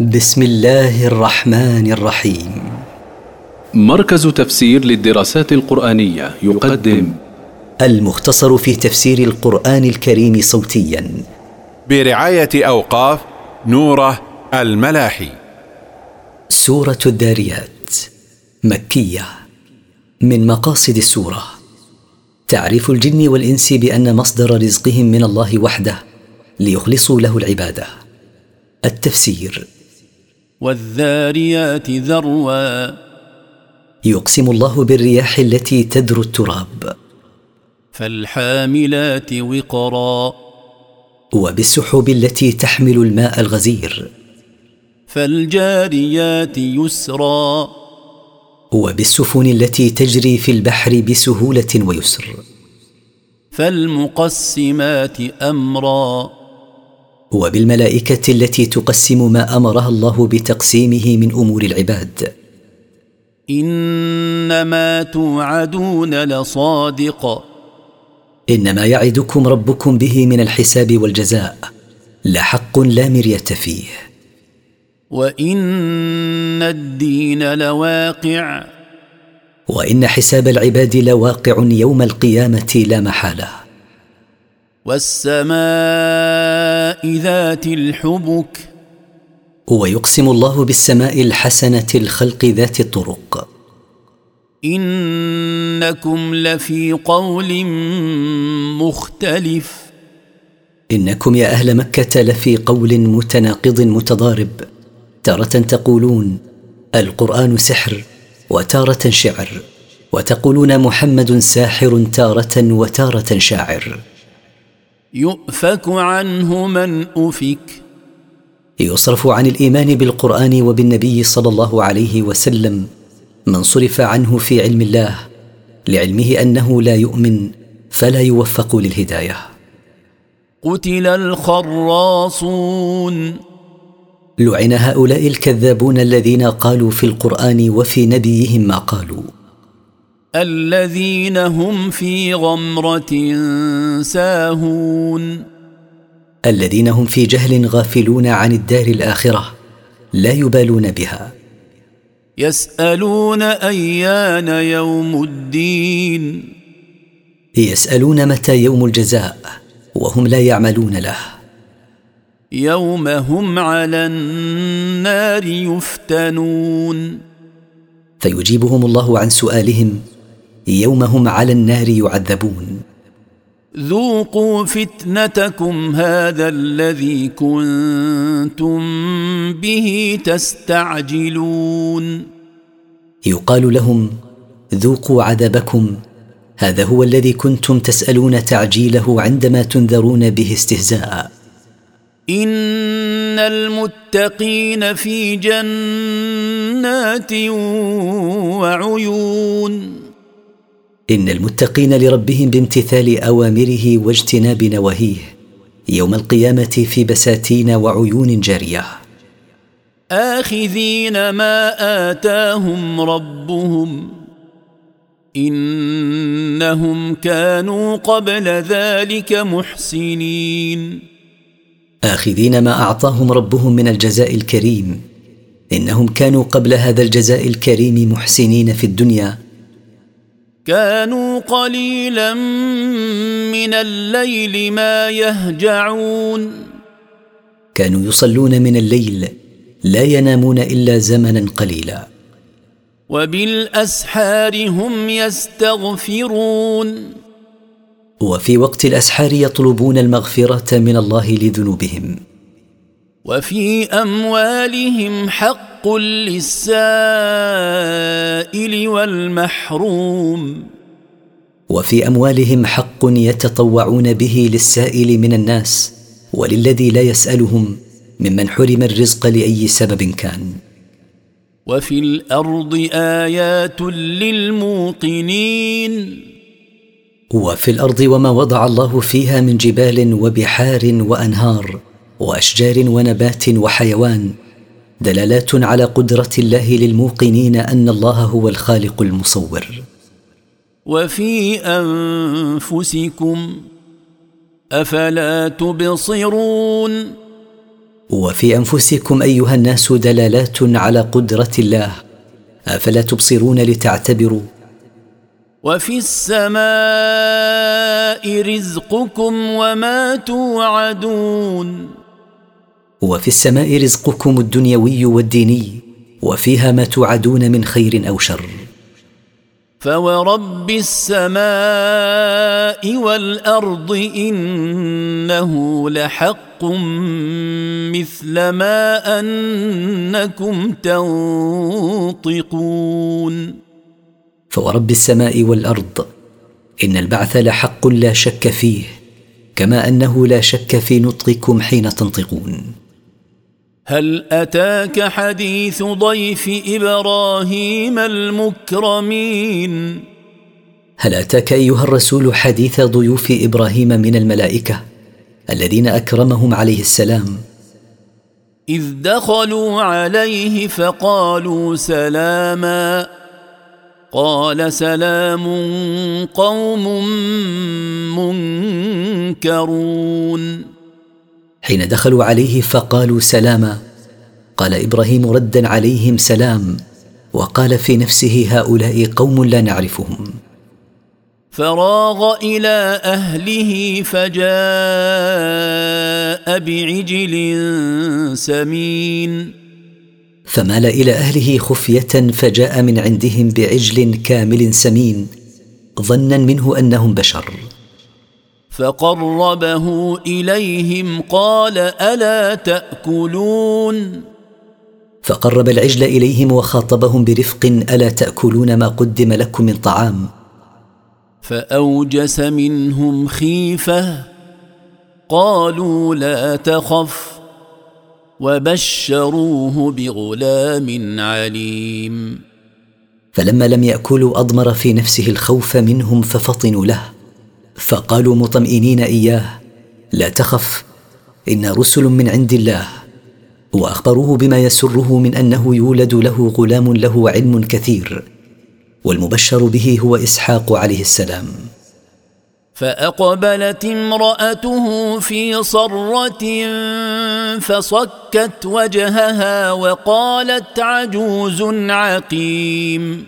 بسم الله الرحمن الرحيم. مركز تفسير للدراسات القرآنية يقدم. المختصر في تفسير القرآن الكريم صوتيا. برعاية أوقاف نوره الملاحي. سورة الذاريات مكية من مقاصد السورة. تعريف الجن والإنس بأن مصدر رزقهم من الله وحده ليخلصوا له العبادة. التفسير والذاريات ذروا. يقسم الله بالرياح التي تذر التراب. فالحاملات وقرا. وبالسحب التي تحمل الماء الغزير. فالجاريات يسرا. وبالسفن التي تجري في البحر بسهولة ويسر. فالمقسمات أمرا. وبالملائكه التي تقسم ما أمرها الله بتقسيمه من أمور العباد. إنما توعدون لصادق. إنما يعدكم ربكم به من الحساب والجزاء. لحق لا مرية فيه. وإن الدين لواقع. وإن حساب العباد لواقع يوم القيامة لا محالة. والسماء ذات الحبك. ويقسم الله بالسماء الحسنة الخلق ذات الطرق. إنكم لفي قول مختلف. إنكم يا أهل مكة لفي قول متناقض متضارب. تارة تقولون القرآن سحر وتارة شعر وتقولون محمد ساحر تارة وتارة شاعر. يؤفك عنه من أفك. يصرف عن الإيمان بالقرآن وبالنبي صلى الله عليه وسلم من صرف عنه في علم الله لعلمه أنه لا يؤمن فلا يوفق للهداية. قتل الخراصون. لعن هؤلاء الكذابون الذين قالوا في القرآن وفي نبيهم ما قالوا. الذين هم في غمرة ساهون. الذين هم في جهل غافلون عن الدار الآخرة لا يبالون بها. يسألون أيان يوم الدين. يسألون متى يوم الجزاء وهم لا يعملون له. يوم هم على النار يفتنون. فيجيبهم الله عن سؤالهم يوم هم على النار يعذبون. ذوقوا فتنتكم هذا الذي كنتم به تستعجلون. يقال لهم ذوقوا عذابكم هذا هو الذي كنتم تسألون تعجيله عندما تنذرون به استهزاء. إن المتقين في جنات وعيون. إن المتقين لربهم بامتثال أوامره واجتناب نواهيه يوم القيامة في بساتين وعيون جارية. آخذين ما آتاهم ربهم إنهم كانوا قبل ذلك محسنين. آخذين ما أعطاهم ربهم من الجزاء الكريم إنهم كانوا قبل هذا الجزاء الكريم محسنين في الدنيا كانوا قليلا من الليل ما يهجعون. كانوا يصلون من الليل لا ينامون إلا زمنا قليلا. وبالأسحار هم يستغفرون. وفي وقت الأسحار يطلبون المغفرة من الله لذنوبهم. وفي أموالهم حق للسائل والمحروم. وفي أموالهم حق يتطوعون به للسائل من الناس وللذي لا يسألهم ممن حرم الرزق لأي سبب كان. وفي الأرض آيات للموقنين. وفي الأرض وما وضع الله فيها من جبال وبحار وأنهار وأشجار ونبات وحيوان دلالات على قدرة الله للموقنين أن الله هو الخالق المصور. وفي أنفسكم أفلا تبصرون؟ وفي أنفسكم أيها الناس دلالات على قدرة الله. أفلا تبصرون لتعتبروا. وفي السماء رزقكم وما توعدون؟ وفي السماء رزقكم الدنيوي والديني وفيها ما توعدون من خير أو شر. فورب السماء والارض انه لحق مثل ما انكم تنطقون. فورب السماء والارض ان البعث لحق لا شك فيه كما انه لا شك في نطقكم حين تنطقون. هل أتاك حديث ضيف إبراهيم المكرمين؟ هل أتاك أيها الرسول حديث ضيوف إبراهيم من الملائكة الذين أكرمهم عليه السلام؟ إذ دخلوا عليه فقالوا سلاما. قال سلام قوم منكرون. حين دخلوا عليه فقالوا سلاما. قال إبراهيم ردا عليهم سلام وقال في نفسه هؤلاء قوم لا نعرفهم. فراغ إلى أهله فجاء بعجل سمين. فمال إلى أهله خفية فجاء من عندهم بعجل كامل سمين ظنا منه أنهم بشر. فقربه إليهم قال ألا تأكلون؟ فقرب العجل إليهم وخاطبهم برفق ألا تأكلون ما قدم لكم من طعام. فأوجس منهم خيفة قالوا لا تخف وبشروه بغلام عليم. فلما لم يأكلوا أضمر في نفسه الخوف منهم ففطنوا له. فقالوا مطمئنين إياه لا تخف أنا رسل من عند الله. وأخبروه بما يسره من أنه يولد له غلام له علم كثير والمبشر به هو إسحاق عليه السلام. فأقبلت امرأته في صرة فصكت وجهها وقالت عجوز عقيم.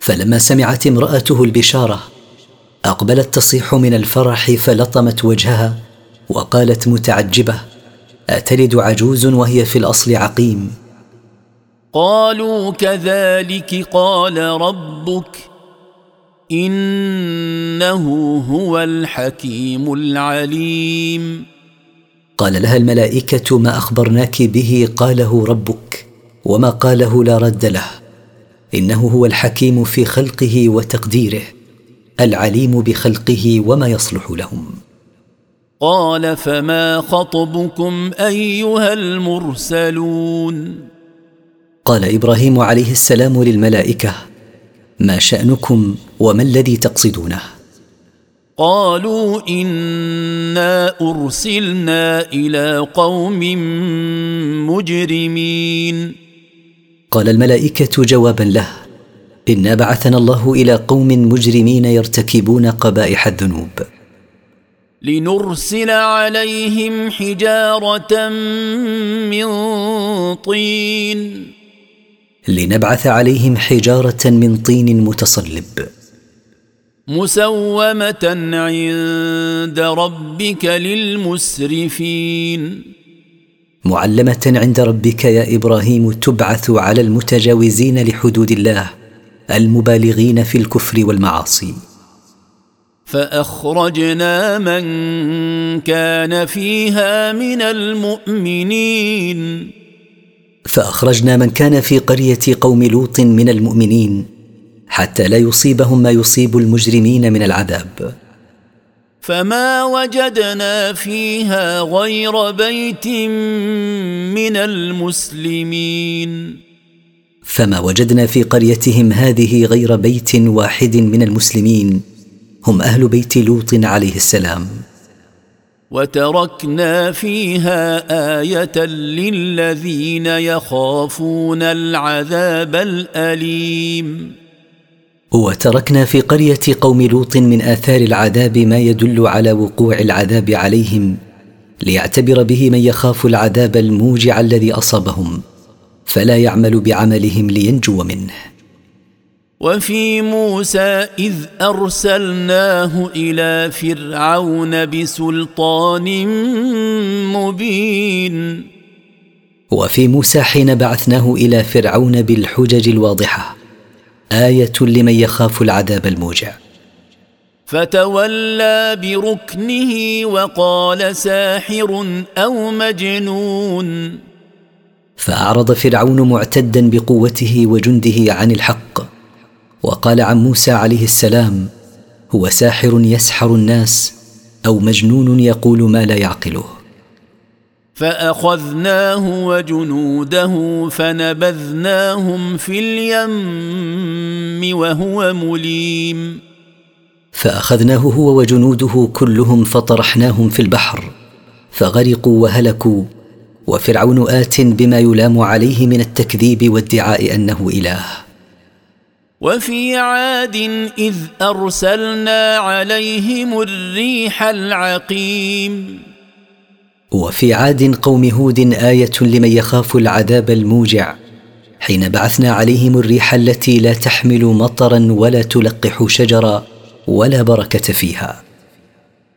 فلما سمعت امرأته البشارة أقبلت تصيح من الفرح فلطمت وجهها وقالت متعجبة أتلد عجوز وهي في الأصل عقيم. قالوا كذلك قال ربك إنه هو الحكيم العليم. قال لها الملائكة ما أخبرناك به قاله ربك وما قاله لا رد له إنه هو الحكيم في خلقه وتقديره. العليم بخلقه وما يصلح لهم. قال فما خطبكم أيها المرسلون؟ قال إبراهيم عليه السلام للملائكة ما شأنكم وما الذي تقصدونه؟ قالوا إنا أرسلنا إلى قوم مجرمين. قال الملائكة جوابا له إنا بعثنا الله إلى قوم مجرمين يرتكبون قبائح الذنوب. لنرسل عليهم حجارة من طين. لنبعث عليهم حجارة من طين متصلب. مسومة عند ربك للمسرفين. معلمة عند ربك يا إبراهيم تبعث على المتجاوزين لحدود الله. المبالغين في الكفر والمعاصي. فأخرجنا من كان فيها من المؤمنين. فأخرجنا من كان في قرية قوم لوط من المؤمنين حتى لا يصيبهم ما يصيب المجرمين من العذاب. فما وجدنا فيها غير بيت من المسلمين. فما وجدنا في قريتهم هذه غير بيت واحد من المسلمين. هم أهل بيت لوط عليه السلام. وتركنا فيها آية للذين يخافون العذاب الأليم. وتركنا في قرية قوم لوط من آثار العذاب ما يدل على وقوع العذاب عليهم ليعتبر به من يخاف العذاب الموجع الذي أصابهم. فلا يعمل بعملهم لينجو منه. وفي موسى إذ أرسلناه إلى فرعون بسلطان مبين. وفي موسى حين بعثناه إلى فرعون بالحجج الواضحة آية لمن يخاف العذاب الموجع. فتولى بركنه وقال ساحر أو مجنون. فأعرض فرعون معتدا بقوته وجنده عن الحق. وقال عن موسى عليه السلام هو ساحر يسحر الناس أو مجنون يقول ما لا يعقله. فأخذناه وجنوده فنبذناهم في اليم وهو مليم. فأخذناه هو وجنوده كلهم فطرحناهم في البحر فغرقوا وهلكوا وفرعون آت بما يلام عليه من التكذيب وادعاء أنه إله. وفي عاد إذ أرسلنا عليهم الريح العقيم. وفي عاد قوم هود آية لمن يخاف العذاب الموجع. حين بعثنا عليهم الريح التي لا تحمل مطرا ولا تلقح شجرا ولا بركة فيها.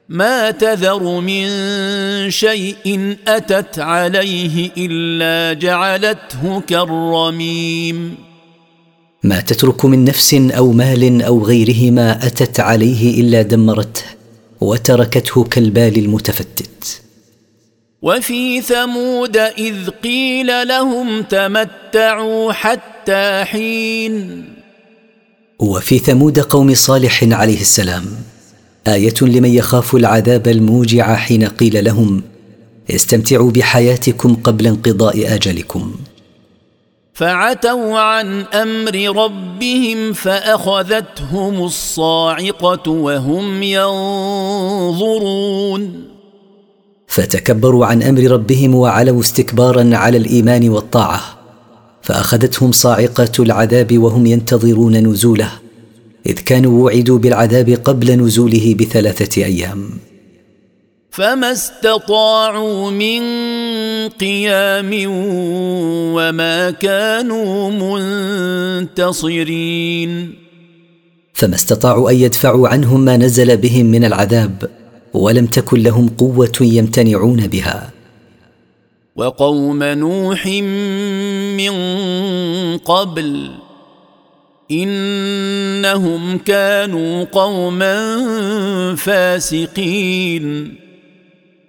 ما تذر من شيء أتت عليه إلا جعلته كالرميم. ما تترك من نفس أو مال أو غيرهما أتت عليه إلا دمرته وتركته كالبال المتفتت. وفي ثمود إذ قيل لهم تمتعوا حتى حين. وفي ثمود قوم صالح عليه السلام آية لمن يخاف العذاب الموجع حين قيل لهم استمتعوا بحياتكم قبل انقضاء أجلكم. فعتوا عن أمر ربهم فأخذتهم الصاعقة وهم ينظرون. فتكبروا عن أمر ربهم وعلوا استكبارا على الإيمان والطاعة فأخذتهم صاعقة العذاب وهم ينتظرون نزوله. إذ كانوا وعدوا بالعذاب قبل نزوله بثلاثة أيام. فما استطاعوا من قيام وما كانوا منتصرين فما استطاعوا ان يدفعوا عنهم ما نزل بهم من العذاب ولم تكن لهم قوه يمتنعون بها. وقوم نوح من قبل إنهم كانوا قوما فاسقين.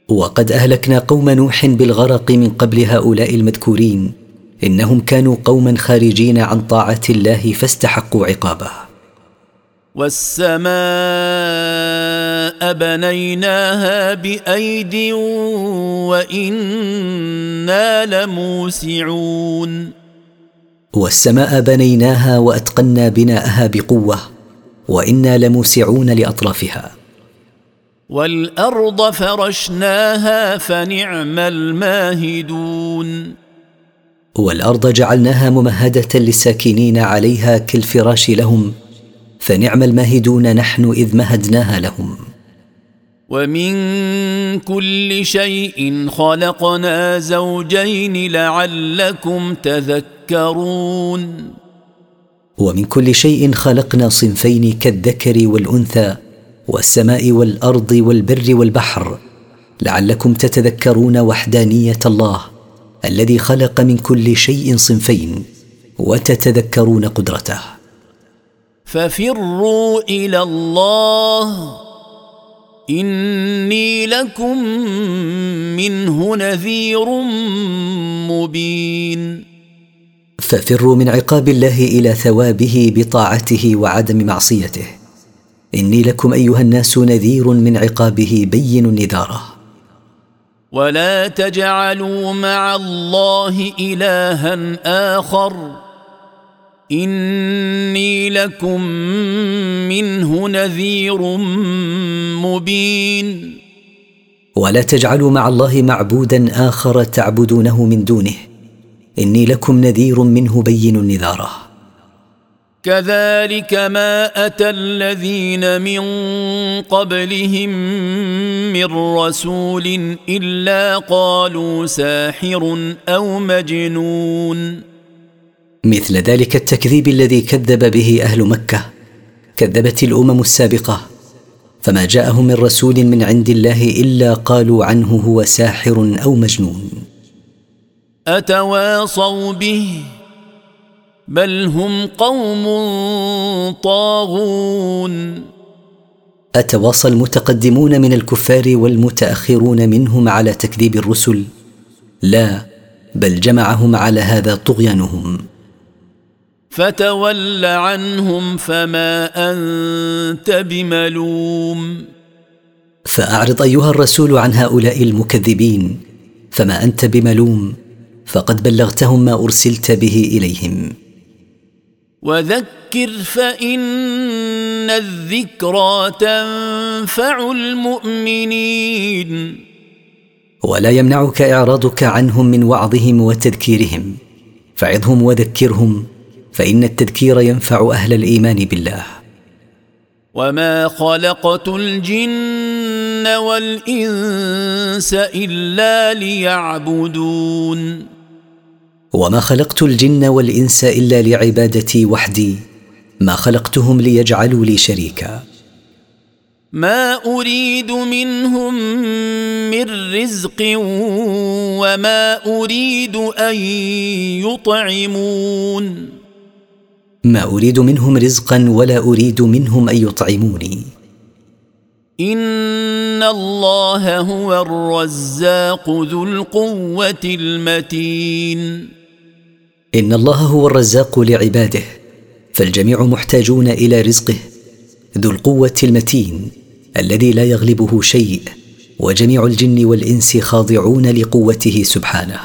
وقد أهلكنا قوم نوح بالغرق من قبل هؤلاء المذكورين. إنهم كانوا قوما خارجين عن طاعة الله فاستحقوا عقابه. والسماء بنيناها بأيد وإنا لموسعون. والسماء بنيناها وأتقنا بناءها بقوة وإنا لموسعون لأطرافها. والأرض فرشناها فنعم الماهدون. والأرض جعلناها ممهدة للساكنين عليها كالفراش لهم فنعم الماهدون نحن إذ مهدناها لهم. ومن كل شيء خلقنا زوجين لعلكم تذكرون. ومن كل شيء خلقنا صنفين كالذكر والأنثى والسماء والأرض والبر والبحر لعلكم تتذكرون وحدانية الله الذي خلق من كل شيء صنفين وتتذكرون قدرته. ففروا إلى الله. إني لكم منه نذير مبين. ففروا من عقاب الله إلى ثوابه بطاعته وعدم معصيته. إني لكم أيها الناس نذير من عقابه بين نذاره ولا تجعلوا مع الله إلها آخر. إني لكم منه نذير مبين. ولا تجعلوا مع الله معبودا آخر تعبدونه من دونه. إني لكم نذير منه بين نذاره كذلك ما أتى الذين من قبلهم من رسول إلا قالوا ساحر أو مجنون. مثل ذلك التكذيب الذي كذب به أهل مكة كذبت الأمم السابقة. فما جاءهم من رسول من عند الله إلا قالوا عنه هو ساحر أو مجنون. أتواصوا به بل هم قوم طاغون أتواصى المتقدمون من الكفار والمتأخرون منهم على تكذيب الرسل؟ لا بل جمعهم على هذا طغيانهم. فتول عنهم فما أنت بملوم. فأعرض أيها الرسول عن هؤلاء المكذبين فما أنت بملوم؟ فقد بلغتهم ما أرسلت به إليهم. وذكر فإن الذكرى تنفع المؤمنين. ولا يمنعك إعراضك عنهم من وعظهم وتذكيرهم. فعظهم وذكرهم فإن التذكير ينفع أهل الإيمان بالله. وما خلقت الجن والإنس إلا ليعبدون. وما خلقت الجن والانس الا لعبادتي وحدي. ما خلقتهم ليجعلوا لي شريكا. ما اريد منهم من رزق وما اريد ان يطعمون. ما اريد منهم رزقا ولا اريد منهم ان يطعموني ان الله هو الرزاق ذو القوه المتين. إن الله هو الرزاق لعباده فالجميع محتاجون إلى رزقه ذو القوة المتين الذي لا يغلبه شيء وجميع الجن والإنس خاضعون لقوته سبحانه.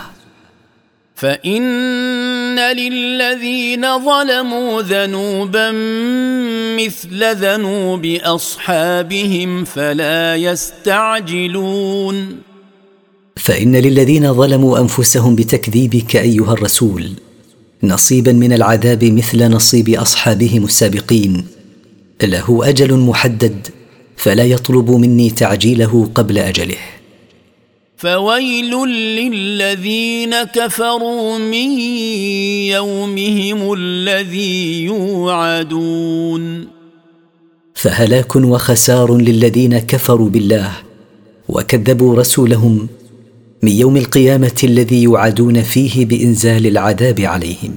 فإن للذين ظلموا ذنوبا مثل ذنوب أصحابهم فلا يستعجلون. فإن للذين ظلموا أنفسهم بتكذيبك أيها الرسول نصيبا من العذاب مثل نصيب أصحابهم السابقين. له أجل محدد فلا يطلب مني تعجيله قبل أجله. فويل للذين كفروا من يومهم الذي يوعدون. فهلاك وخسار للذين كفروا بالله وكذبوا رسولهم من يوم القيامة الذي يوعدون فيه بإنزال العذاب عليهم.